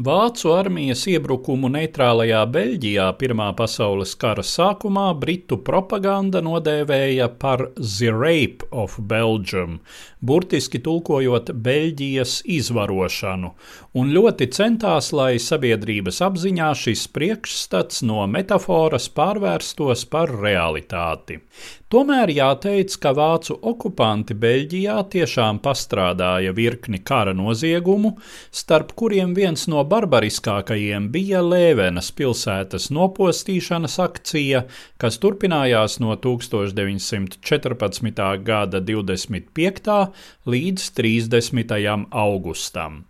Vācu armijas iebrukumu neitrālajā Beļģijā Pirmā pasaules kara sākumā britu propaganda nodēvēja par The Rape of Belgium, burtiski tulkojot Beļģijas izvarošanu, un ļoti centās, lai sabiedrības apziņā šis priekšstats no metaforas pārvērstos par realitāti. Tomēr jāteic, ka vācu okupanti Beļģijā tiešām pastrādāja virkni kara noziegumu, starp kuriem viens no barbariskākajiem bija Lēvenas pilsētas nopostīšanas akcija, kas turpinājās no 1914. gada 25. līdz 30. augustam.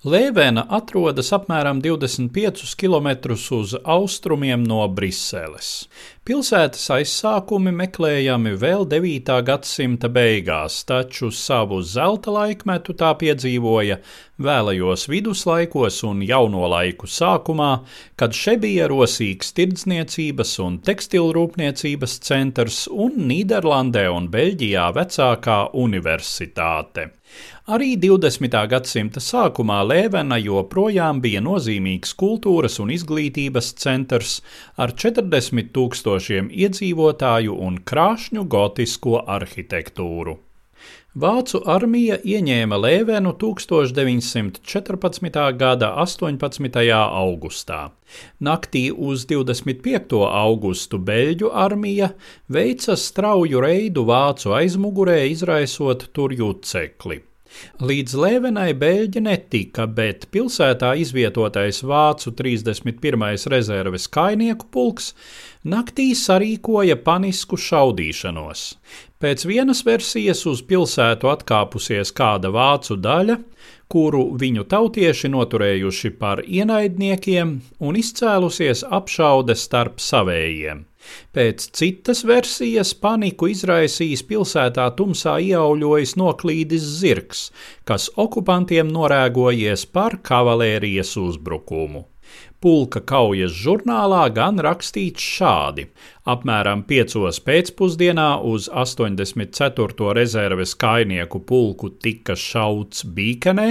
Lēvena atrodas apmēram 25 km uz austrumiem no Briseles. Pilsētas aizsākumi meklējami vēl 9. gadsimta beigās, taču savu zelta laikmetu tā piedzīvoja vēlajos viduslaikos un jauno laiku sākumā, kad šeit bija rosīgs tirdzniecības un tekstilrūpniecības centrs un Nīderlandē un Beļģijā vecākā universitāte. Arī 20. gadsimta sākumā Lēvena joprojām bija nozīmīgs kultūras un izglītības centrs ar 40 tūkstošiem iedzīvotāju un krāšņu gotisko arhitektūru. Vācu armija ieņēma Lēvenu 1914. gada 18. augustā. Naktī uz 25. augustu Beļģu armija veica strauju reidu vācu aizmugurē, izraisot tur jucekli. Līdz Lēvenai Beļģi netika, bet pilsētā izvietotais Vācu 31. rezerves kainieku pulks naktī sarīkoja panisku šaudīšanos. Pēc vienas versijas uz pilsētu atkāpusies kāda vācu daļa, kuru viņu tautieši noturējuši par ienaidniekiem un izcēlusies apšaude starp savējiem. Pēc citas versijas paniku izraisījis pilsētā tumsā ieauļojis noklīdis zirgs, kas okupantiem norēgojies par kavalērijas uzbrukumu. Pulka kaujas žurnālā gan rakstīts šādi: apmēram 5. pēcpusdienā uz 84. rezerves kainieku pulku tika šauts Bīkenē,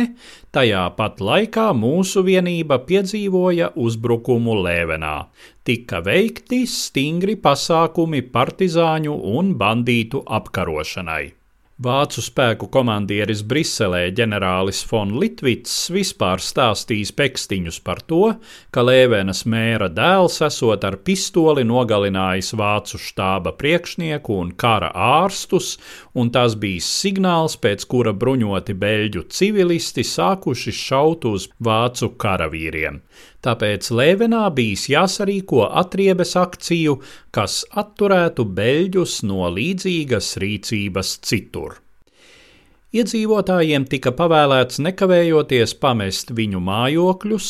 tajā pat laikā mūsu vienība piedzīvoja uzbrukumu Lēvenā. Tika veikti stingri pasākumi partizāņu un bandītu apkarošanai. Vācu spēku komandieris Briselē ģenerālis von Litvits vispār stāstījis pekstiņus par to, ka Lēvenas mēra dēls esot ar pistoli nogalinājis vācu štāba priekšnieku un kara ārstus, un tas bija signāls, pēc kura bruņoti beļģu civilisti sākuši šaut uz vācu karavīriem. Tāpēc Lēvenā bijis jāsarīko atriebes akciju, kas atturētu beļģus no līdzīgas rīcības citur. Iedzīvotājiem tika pavēlēts nekavējoties pamest viņu mājokļus,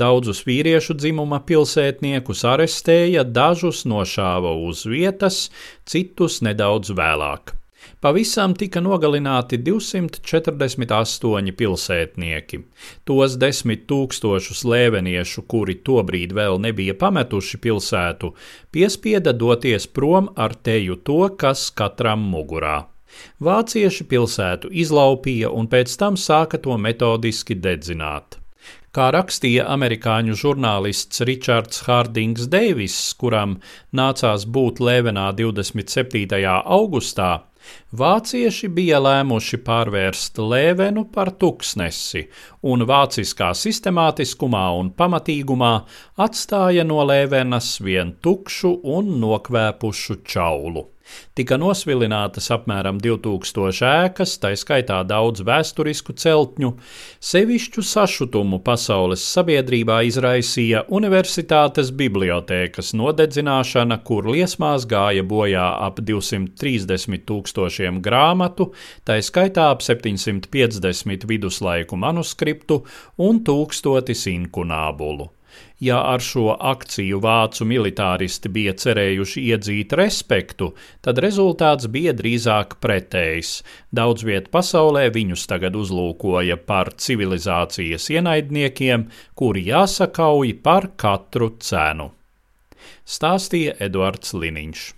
daudzus vīriešu dzimuma pilsētniekus arestēja, dažus nošāva uz vietas, citus nedaudz vēlāk. Pavisam tika nogalināti 248 pilsētnieki. Tos desmit tūkstošus lēveniešu, kuri tobrīd vēl nebija pametuši pilsētu, piespieda doties prom ar teju to, kas katram mugurā. Vācieši pilsētu izlaupīja un pēc tam sāka to metodiski dedzināt. Kā rakstīja amerikāņu žurnālists Ričards Hārdings Deiviss, kuram nācās būt Lēvenā 27. augustā, Vācieši bija lēmuši pārvērst Lēvenu par tuksnesi, un vāciskā sistemātiskumā un pamatīgumā atstāja no Lēvenas vien tukšu un nokvēpušu čaulu. Tika nosvilinātas apmēram 2000 ēkas, tā skaitā daudz vēsturisku celtņu. Sevišķu sašutumu pasaules sabiedrībā izraisīja universitātes bibliotēkas nodedzināšana, kur liesmās gāja bojā ap 230 tūkstošiem grāmatu, tā skaitā ap 750 viduslaiku manuskriptu un tūkstotis inkunābulu. Ja ar šo akciju vācu militāristi bija cerējuši iedzīt respektu, tad rezultāts bija drīzāk pretējs. Daudz viet pasaulē viņus tagad uzlūkoja par civilizācijas ienaidniekiem, kuri jāsakauj par katru cenu. Stāstīja Eduards Liniņš.